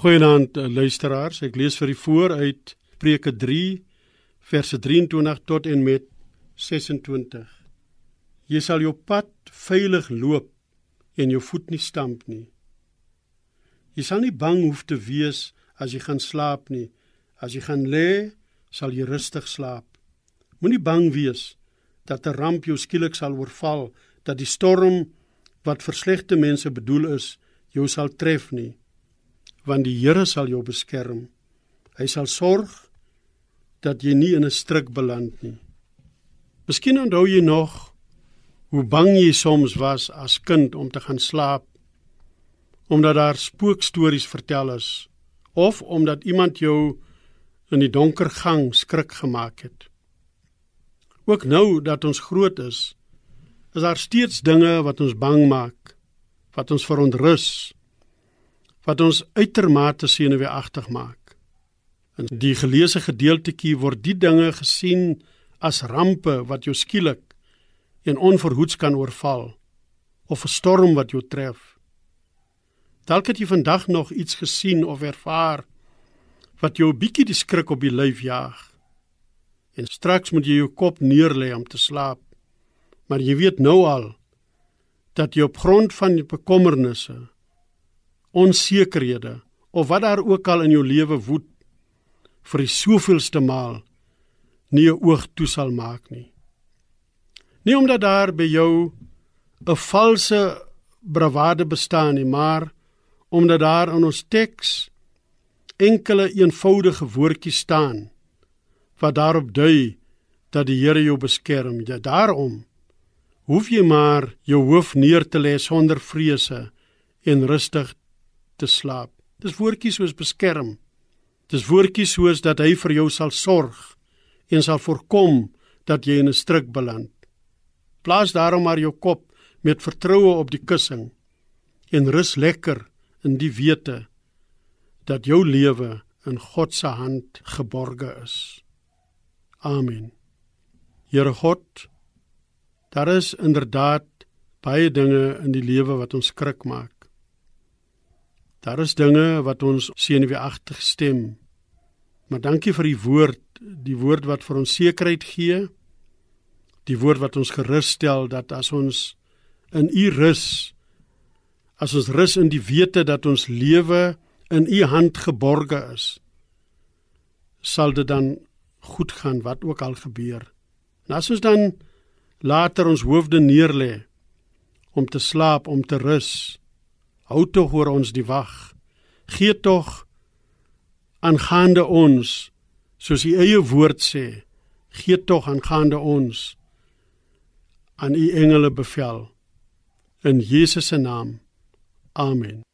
Goeienaand eh, luisteraars. Ek lees vir u voor uit Spreuke 3 verse 23 tot en met 26. Jy sal jou pad veilig loop en jou voet nie stamp nie. Jy sal nie bang hoef te wees as jy gaan slaap nie. As jy gaan lê, sal jy rustig slaap. Moenie bang wees dat 'n ramp jou skielik sal oorval, dat die storm wat vir slegte mense bedoel is, jou sal tref nie want die Here sal jou beskerm. Hy sal sorg dat jy nie in 'n struik beland nie. Miskien onthou jy nog hoe bang jy soms was as kind om te gaan slaap omdat daar spookstories vertel is of omdat iemand jou in die donker gang skrik gemaak het. Ook nou dat ons groot is, is daar steeds dinge wat ons bang maak, wat ons verontrus wat ons uitermate senuweeagtig maak. In die geleesde gedeeltetjie word die dinge gesien as rampe wat jou skielik en onverhoeds kan oorval of 'n storm wat jou tref. Dalk het jy vandag nog iets gesien of ervaar wat jou 'n bietjie die skrik op die lyf jaag. En straks moet jy jou kop neerlê om te slaap. Maar jy weet nou al dat jy op grond van die bekommernisse onsekerhede of wat daar ook al in jou lewe woed vir die soveelste maal nie 'n oog toe sal maak nie. Nie omdat daar by jou 'n valse bravade bestaan nie, maar omdat daar in ons teks enkele eenvoudige woordjies staan wat daarop dui dat die Here jou beskerm. Ja, daarom hoef jy maar jou hoof neer te lê sonder vrese en rustig te slaap. Dis woordjies soos beskerm. Dis woordjies soos dat hy vir jou sal sorg en sal voorkom dat jy in 'n struik beland. Plaas daarom maar jou kop met vertroue op die kussing en rus lekker in die wete dat jou lewe in God se hand geborge is. Amen. Here God, daar is inderdaad baie dinge in die lewe wat ons skrik maak. Daar is dinge wat ons senuweeagtig stem. Maar dankie vir die woord, die woord wat vir ons sekerheid gee. Die woord wat ons gerus stel dat as ons in U rus, as ons rus in die wete dat ons lewe in U hand geborge is, sal dit dan goed gaan wat ook al gebeur. En as ons dan later ons hoofde neerlê om te slaap, om te rus, hou tog oor ons die wag. Gee tog aangaande ons, soos u eie woord sê, gee tog aangaande ons aan u engele bevel in Jesus se naam. Amen.